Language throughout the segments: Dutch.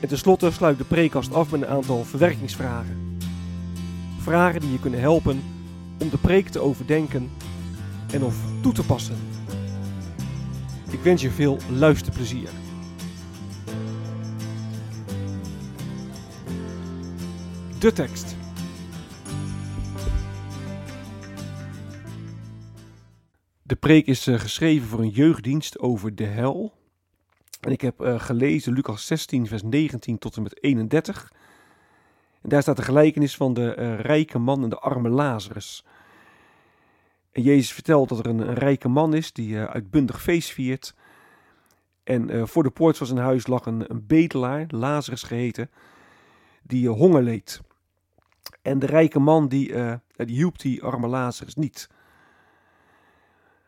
En tenslotte sluit de preekkast af met een aantal verwerkingsvragen. Vragen die je kunnen helpen om de preek te overdenken en of toe te passen. Ik wens je veel luisterplezier. De tekst. De preek is uh, geschreven voor een jeugddienst over de hel. En ik heb uh, gelezen Lucas 16, vers 19 tot en met 31. En daar staat de gelijkenis van de uh, rijke man en de arme Lazarus. En Jezus vertelt dat er een, rijke man is die uitbundig feest viert. En voor de poort van zijn huis lag een, een bedelaar, Lazarus geheten, die honger leed. En de rijke man die, die hielp die arme Lazarus niet.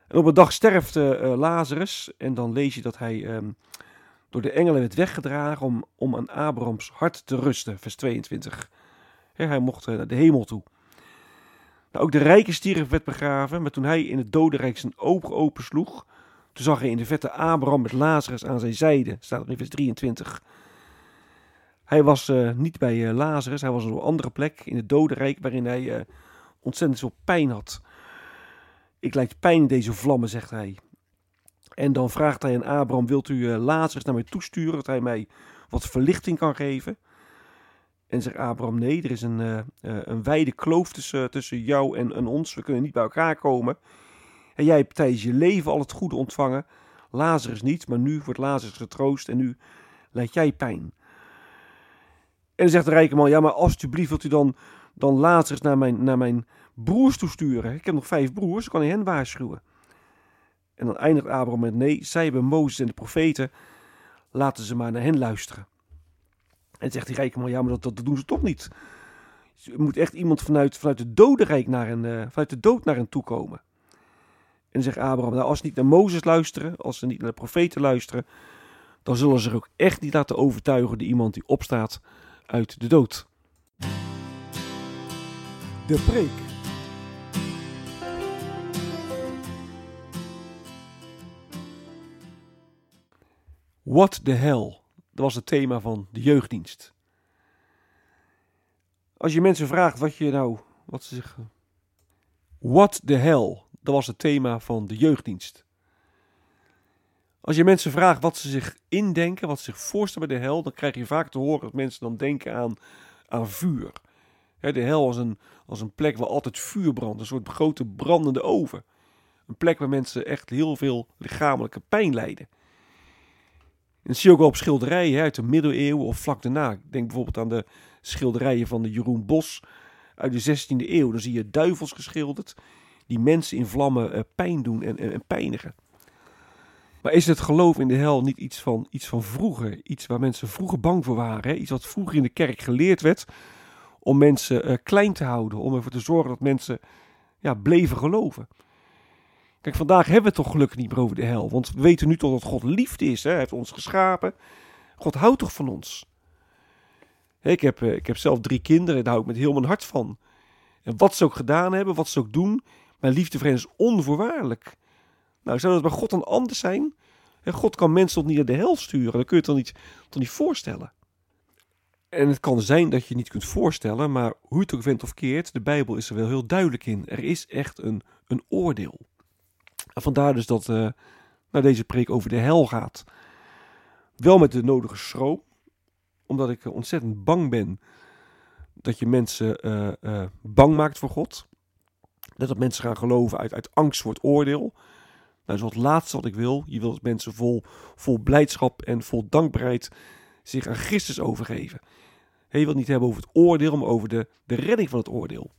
En op een dag sterft uh, Lazarus en dan lees je dat hij um, door de engelen werd weggedragen om, om aan Abrahams hart te rusten, vers 22. He, hij mocht uh, naar de hemel toe. Nou, ook de rijke stierf werd begraven, maar toen hij in het dodenrijk zijn ogen opensloeg, toen zag hij in de vette Abraham met Lazarus aan zijn zijde, staat er in vers 23. Hij was uh, niet bij Lazarus, hij was op een andere plek in het dodenrijk waarin hij ontzettend veel pijn had. Ik lijkt pijn in deze vlammen, zegt hij. En dan vraagt hij aan Abraham, wilt u Lazarus naar mij toesturen, dat hij mij wat verlichting kan geven? En zegt Abraham, nee, er is een, uh, een wijde kloof tussen, tussen jou en, en, ons. We kunnen niet bij elkaar komen. En jij hebt tijdens je leven al het goede ontvangen. Lazarus niet, maar nu wordt Lazarus getroost en nu lijdt jij pijn. En zegt de rijke man, ja, maar alsjeblieft wilt u dan, dan Lazarus naar mijn, naar mijn broers toesturen. Ik heb nog vijf broers, dan kan hij hen waarschuwen. En dan eindigt Abraham met, nee, zij hebben Mozes en de profeten, laten ze maar naar hen luisteren. En zegt die rijke man, ja, maar dat, doen ze toch niet. Er moet echt iemand vanuit, vanuit de dodenrijk naar een, uh, vanuit de dood naar hen toe komen. En dan zegt Abraham, nou, als ze niet naar Mozes luisteren, als ze niet naar de profeten luisteren, dan zullen ze er ook echt niet laten overtuigen de iemand die opstaat uit de dood. De preek. What the hell? Dat was het thema van de jeugddienst. Als je mensen vraagt wat je nou, wat ze zeggen. What the hell? Dat was het thema van de jeugddienst. Als je mensen vraagt wat ze zich indenken, wat ze zich voorstellen bij de hel, dan krijg je vaak te horen dat mensen dan denken aan, aan vuur. de hel als een, als een plek waar altijd vuur brandt, een soort grote brandende oven. Een plek waar mensen echt heel veel lichamelijke pijn lijden. En dat zie je ook op schilderijen uit de middeleeuwen of vlak daarna. Denk bijvoorbeeld aan de schilderijen van de Jeroen Bos uit de 16e eeuw. Dan zie je duivels geschilderd die mensen in vlammen uh, pijn doen en, en, en, pijnigen. Maar is het geloof in de hel niet iets van, iets van vroeger? Iets waar mensen vroeger bang voor waren? Hè? Iets wat vroeger in de kerk geleerd werd om mensen uh, klein te houden. Om ervoor te zorgen dat mensen ja, bleven geloven. Kijk, vandaag hebben we het toch gelukkig niet meer over de hel. Want we weten nu toch dat God liefde is. Hè? Hij heeft ons geschapen. God houdt toch van ons? Ik heb, ik heb zelf drie kinderen. Daar hou ik met heel mijn hart van. En wat ze ook gedaan hebben, wat ze ook doen. Mijn liefde voor hen is onvoorwaardelijk. Nou, zou dat bij God dan anders zijn? En God kan mensen tot niet naar de hel sturen. Dan kun je het dan niet, toch niet voorstellen. En het kan zijn dat je niet kunt voorstellen, maar hoe het ook vindt of keert, de Bijbel is er wel heel duidelijk in. Er is echt een, een oordeel. Vandaar dus dat uh, nou, deze preek over de hel gaat. Wel met de nodige schroom, omdat ik ontzettend bang ben dat je mensen eh, eh, bang maakt voor God. Dat mensen gaan geloven uit, uit angst voor het oordeel. Nou, dat is wat het laatste wat ik wil. Je wilt mensen vol, vol blijdschap en vol dankbaarheid zich aan Christus overgeven. Je wilt niet hebben over het oordeel, maar over de, de redding van het oordeel.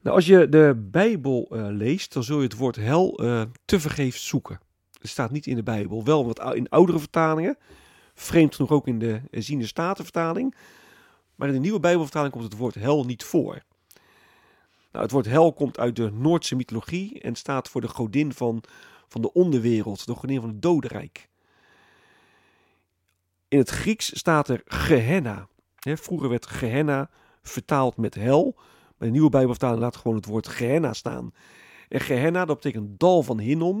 Nou, als je de Bijbel uh, leest, dan zul je het woord hel uh, te vergeefs zoeken. Het staat niet in de Bijbel, wel wat in oudere vertalingen. Vreemd genoeg ook in de Ziende Statenvertaling. Maar in de nieuwe Bijbelvertaling komt het woord hel niet voor. Nou, het woord hel komt uit de Noordse mythologie en staat voor de godin van, van de onderwereld, de godin van het dodenrijk. In het Grieks staat er Gehenna. vroeger werd Gehenna vertaald met hel. De nieuwe Bijbelvertaling laat gewoon het woord Gehenna staan. En Gehenna, dat betekent dal van Hinnom.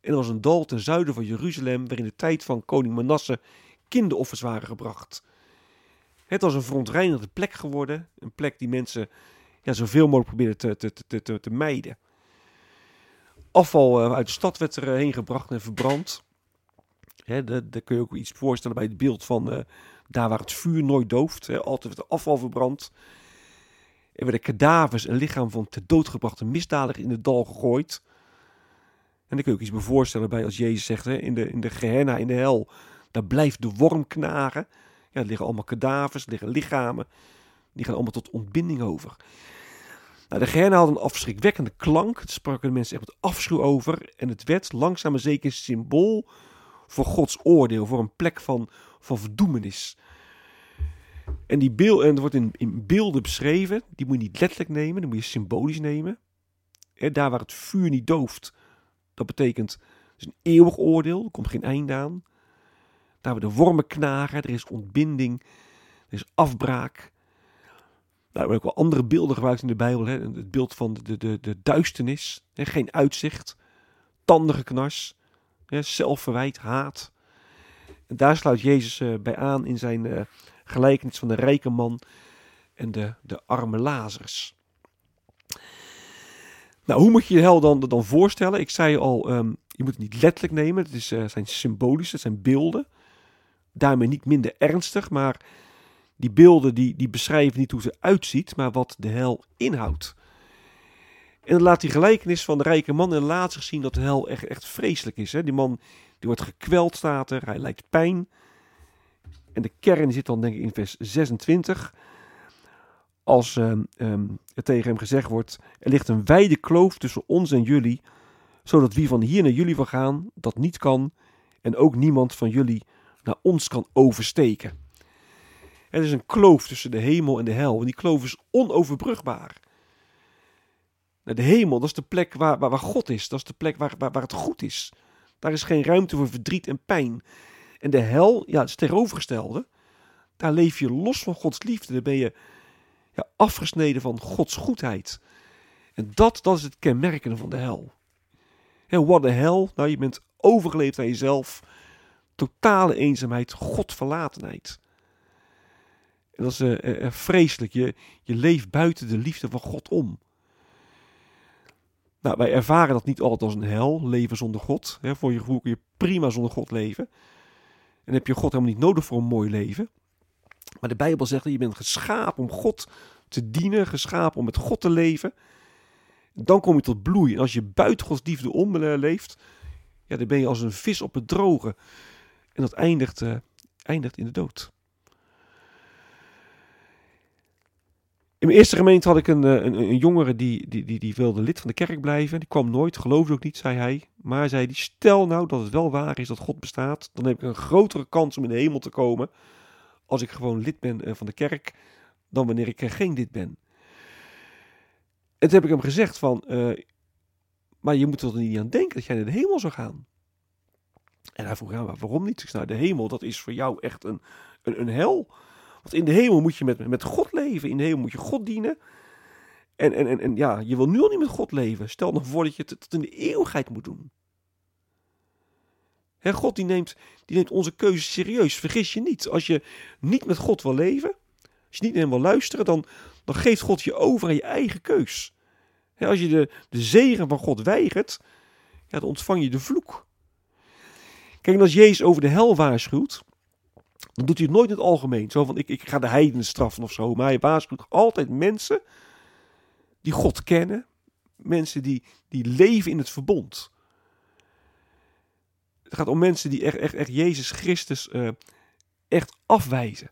En dat was een dal ten zuiden van Jeruzalem, waar in de tijd van koning Manasse kinderoffers waren gebracht. Het was een verontreinigde plek geworden. Een plek die mensen ja, zoveel mogelijk probeerden te, te, te, te, te mijden. Afval eh, uit de stad werd erheen gebracht en verbrand. Daar, kun je ook iets voorstellen bij het beeld van uh, daar waar het vuur nooit dooft. Hè, altijd werd afval verbrand. Er werden kadavers en lichaam van ter dood gebrachte misdadiger in het dal gegooid. En dan kun je ook iets me voorstellen bij als Jezus zegt, hè, in, de, in de Gehenna, in de hel, daar blijft de worm knagen. Ja, er liggen allemaal kadavers, er liggen lichamen. Die gaan allemaal tot ontbinding over. Nou, de Gehenna had een afschrikwekkende klank. Het spraken de mensen echt met afschuw over. En het werd langzaam maar zeker een symbool voor Gods oordeel, voor een plek van, van verdoemenis. En, die beeld, en het wordt in, in beelden beschreven, die moet je niet letterlijk nemen, die moet je symbolisch nemen. daar waar het vuur niet dooft, dat betekent is een eeuwig oordeel, er komt geen einde aan. Daar waar de wormen knagen, er is ontbinding, er is afbraak. Nou, er worden ook wel andere beelden gebruikt in de Bijbel. Hè. Het beeld van de, de, de duisternis, hè. geen uitzicht, tandengeknars, hè. zelfverwijt, haat. En daar sluit Jezus uh, bij aan in zijn uh, gelijkenis van de rijke man en de, de arme Lazarus. Nou, hoe moet je de hel dan, dan voorstellen? Ik zei al, um, je moet het niet letterlijk nemen. Het is, uh, zijn symbolische, het zijn beelden. Daarmee niet minder ernstig, maar die beelden die, die beschrijven niet hoe ze uitziet, maar wat de hel inhoudt. En dan laat die gelijkenis van de rijke man en laat zich zien dat de hel echt, echt vreselijk is. Hè? Die man die wordt gekweld, staat er, hij lijkt pijn. En de kern zit dan denk ik in vers 26. Als uh, um, er tegen hem gezegd wordt, er ligt een wijde kloof tussen ons en jullie, zodat wie van hier naar jullie wil gaan, dat niet kan. En ook niemand van jullie naar ons kan oversteken. Er is een kloof tussen de hemel en de hel. En die kloof is onoverbrugbaar. Nou, de hemel, dat is de plek waar, waar, waar God is. Dat is de plek waar, waar, waar het goed is. Daar is geen ruimte voor verdriet en pijn. En de hel, ja, het is tegenovergestelde. Daar leef je los van Gods liefde. Daar ben je ja, afgesneden van Gods goedheid. En dat, dat is het kenmerkende van de hel. En wat de hel? Nou, je bent overgeleefd aan jezelf. Totale eenzaamheid, Godverlatenheid. En dat is uh, vreselijk. Je, je leeft buiten de liefde van God om. Nou, wij ervaren dat niet altijd als een hel, leven zonder God. Hè, voor je gevoel kun je prima zonder God leven. En heb je God helemaal niet nodig voor een mooi leven. Maar de Bijbel zegt dat je bent geschapen om God te dienen, geschapen om met God te leven. Dan kom je tot bloei. En als je buiten Gods liefde om leeft, ja, dan ben je als een vis op het droge. En dat eindigt, uh, eindigt in de dood. In eerste gemeente had ik een, een, een jongere die, die, die, die wilde lid van de kerk blijven. Die kwam nooit, geloofde ook niet, zei hij. Maar zei die, stel nou dat het wel waar is dat God bestaat. Dan heb ik een grotere kans om in de hemel te komen. Als ik gewoon lid ben van de kerk. Dan wanneer ik geen lid ben. En toen heb ik hem gezegd van... Maar je moet er niet aan denken dat jij naar de hemel zou gaan. En hij vroeg, ja, waarom niet? Ik zei, nou, de hemel, dat is voor jou echt een, een, een hel. Want in de hemel moet je met, met God leven. In de hemel moet je God dienen. En, en, en, en ja, je wil nu al niet met God leven. Stel nog voor dat je het tot in de eeuwigheid moet doen. He, God die neemt, die neemt onze keuzes serieus. Vergis je niet. Als je niet met God wil leven, als je niet naar hem wil luisteren, dan, dan geeft God je over aan je eigen keus. als je de, de zegen van God weigert, ja, dan ontvang je de vloek. Kijk, en als Jezus over de hel waarschuwt, dan doet hij het nooit in het algemeen. Zo van, ik, ik ga de heidenen straffen of zo. Maar hij waarschuwt altijd mensen die God kennen. Mensen die, die leven in het verbond. Het gaat om mensen die echt, echt, echt Jezus Christus uh, echt afwijzen.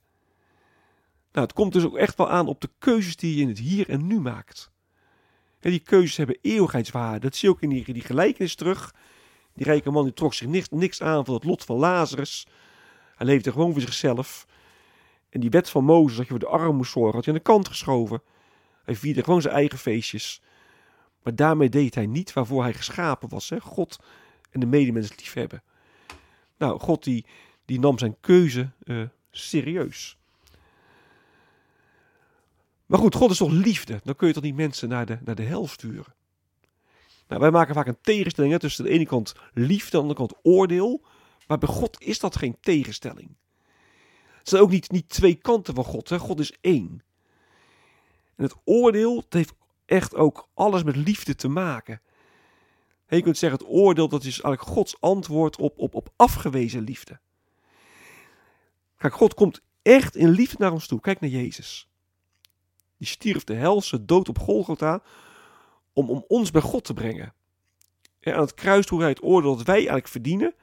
Nou, het komt dus ook echt wel aan op de keuzes die je in het hier en nu maakt. En die keuzes hebben eeuwigheidswaarde. Dat zie je ook in die, die gelijkenis terug. Die rijke man die trok zich niks, niks aan van het lot van Lazarus. Hij leefde gewoon voor zichzelf. En die wet van Mozes, dat je voor de armen moest zorgen, had hij aan de kant geschoven. Hij vierde gewoon zijn eigen feestjes. Maar daarmee deed hij niet waarvoor hij geschapen was. Hè? God en de medemens liefhebben. Nou, God die, die nam zijn keuze uh, serieus. Maar goed, God is toch liefde? Dan kun je toch niet mensen naar de, naar de hel sturen? Nou, wij maken vaak een tegenstelling tussen de ene kant liefde, aan de andere kant oordeel. Maar bij God is dat geen tegenstelling. Het zijn ook niet, niet twee kanten van God. Hè? God is één. En het oordeel heeft echt ook alles met liefde te maken. En je kunt zeggen, het oordeel dat is eigenlijk Gods antwoord op, op, op afgewezen liefde. Kijk, God komt echt in liefde naar ons toe. Kijk naar Jezus. Die stierf de helse dood op Golgotha om, om ons bij God te brengen. En aan het kruis droeg hij het oordeel dat wij eigenlijk verdienen,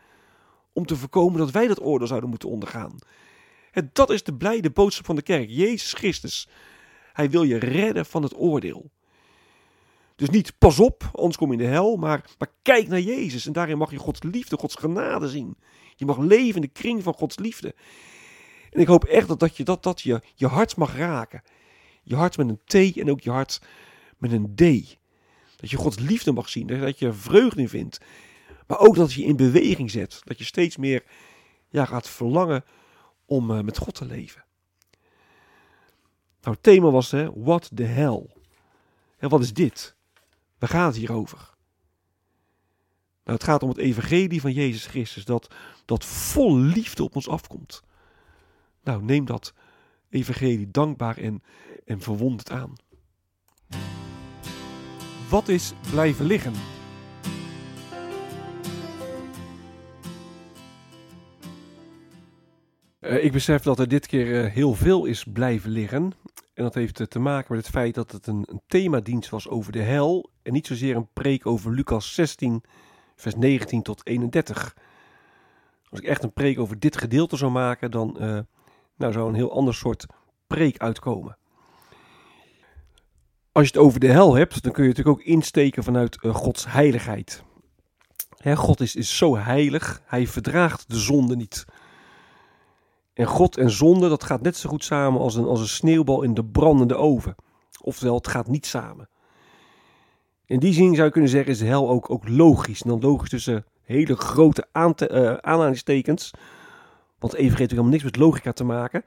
om te voorkomen dat wij dat oordeel zouden moeten ondergaan. En dat is de blijde boodschap van de kerk. Jezus Christus. Hij wil je redden van het oordeel. Dus niet pas op, anders kom je in de hel, maar, kijk naar Jezus. En daarin mag je Gods liefde, Gods genade zien. Je mag leven in de kring van Gods liefde. En ik hoop echt dat, dat, je, dat, dat je, je hart mag raken. Je hart met een T en ook je hart met een D. Dat je Gods liefde mag zien, dat je vreugde in vindt. Maar ook dat je in beweging zet. Dat je steeds meer ja, gaat verlangen om uh, met God te leven. Nou, het thema was, hè, what the hell? En wat is dit? Waar gaat het hier over? Nou, het gaat om het evangelie van Jezus Christus, dat, dat vol liefde op ons afkomt. Nou, neem dat evangelie dankbaar en, en verwonderd aan. Wat is blijven liggen? Uh, ik besef dat er dit keer uh, heel veel is blijven liggen. En dat heeft uh, te maken met het feit dat het een, een themadienst was over de hel. En niet zozeer een preek over Lucas 16, vers 19 tot 31. Als ik echt een preek over dit gedeelte zou maken, dan nou, zou een heel ander soort preek uitkomen. Als je het over de hel hebt, dan kun je natuurlijk ook insteken vanuit Gods heiligheid. Hè, God is, is zo heilig, hij verdraagt de zonde niet. En God en zonde, dat gaat net zo goed samen als een, als een sneeuwbal in de brandende oven. Oftewel, het gaat niet samen. In die zin zou je kunnen zeggen, is de hel ook, ook logisch. En dan logisch tussen hele grote uh, aanhalingstekens. Want even heeft helemaal niks met logica te maken.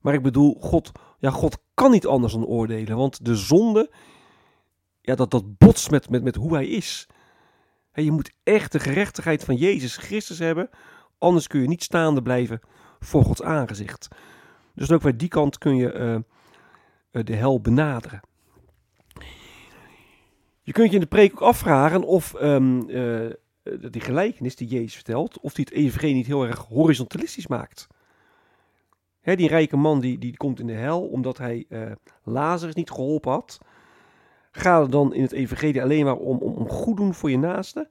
Maar ik bedoel, God, ja, God kan niet anders dan oordelen. Want de zonde, ja, dat, dat botst met, met, met hoe hij is. Je moet echt de gerechtigheid van Jezus Christus hebben. Anders kun je niet staande blijven voor Gods aangezicht. Dus ook bij die kant kun je uh, de hel benaderen. Je kunt je in de preek ook afvragen of um, uh, die gelijkenis die Jezus vertelt, of die het evangelie niet heel erg horizontalistisch maakt die rijke man die, die komt in de hel omdat hij uh, Lazarus niet geholpen had. Gaat het dan in het evangelie alleen maar om, om, om goed doen voor je naaste?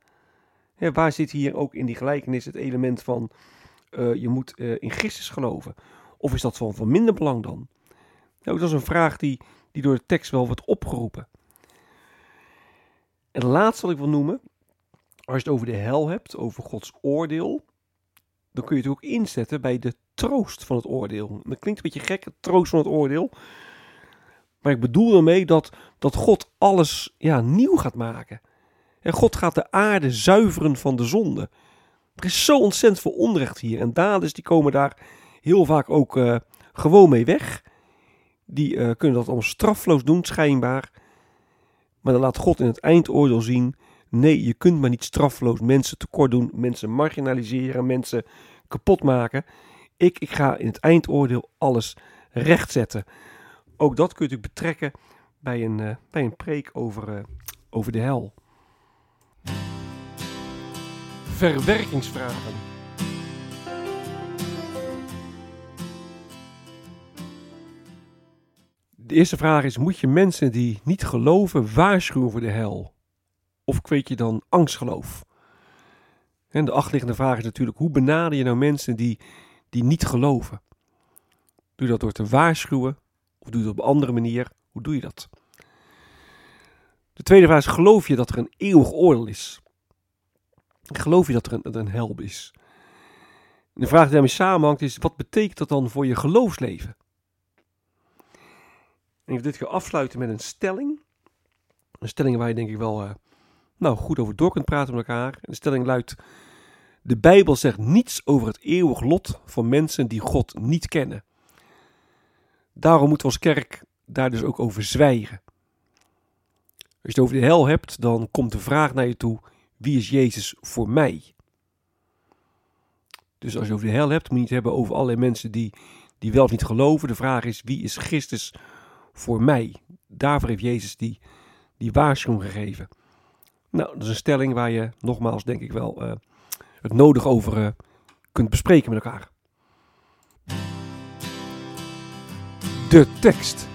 waar zit hier ook in die gelijkenis het element van uh, je moet uh, in Christus geloven? Of is dat van, van minder belang dan? Nou, dat is een vraag die, die door de tekst wel wordt opgeroepen. En laatste wat ik wil noemen, als je het over de hel hebt, over Gods oordeel, dan kun je het ook inzetten bij de troost van het oordeel. Dat klinkt een beetje gek, troost van het oordeel. Maar ik bedoel ermee dat, dat God alles ja, nieuw gaat maken. En God gaat de aarde zuiveren van de zonde. Er is zo ontzettend veel onrecht hier. En daders die komen daar heel vaak ook uh, gewoon mee weg. Die uh, kunnen dat allemaal strafloos doen, schijnbaar. Maar dan laat God in het eindoordeel zien: nee, je kunt maar niet strafloos mensen tekort doen, mensen marginaliseren, mensen kapot maken. Ik, ik ga in het eindoordeel alles rechtzetten. Ook dat kun je betrekken bij een, uh, bij een preek over, over de hel verwerkingsvragen. De eerste vraag is: moet je mensen die niet geloven waarschuwen voor de hel? Of kweek je dan angstgeloof? En de achterliggende vraag is natuurlijk: hoe benader je nou mensen die, die niet geloven? Doe je dat door te waarschuwen? Of doe je dat op een andere manier? Hoe doe je dat? De tweede vraag is: geloof je dat er een eeuwig oordeel is? Geloof je dat er een, een hel is? De vraag die daarmee samenhangt is: wat betekent dat dan voor je geloofsleven? En ik wil dit keer afsluiten met een stelling. Een stelling waar je denk ik wel uh, nou, goed over door kunt praten met elkaar. De stelling luidt: De Bijbel zegt niets over het eeuwig lot van mensen die God niet kennen. Daarom moeten we als kerk daar dus ook over zwijgen. Als je het over de hel hebt, dan komt de vraag naar je toe: wie is Jezus voor mij? Dus als je over de hel hebt, moet je het hebben over allerlei mensen die, die wel of niet geloven. De vraag is: wie is Christus voor mij? Daarvoor heeft Jezus die, die waarschuwing gegeven. Nou, dat is een stelling waar je nogmaals, denk ik wel, uh, het nodig over uh, kunt bespreken met elkaar. De tekst.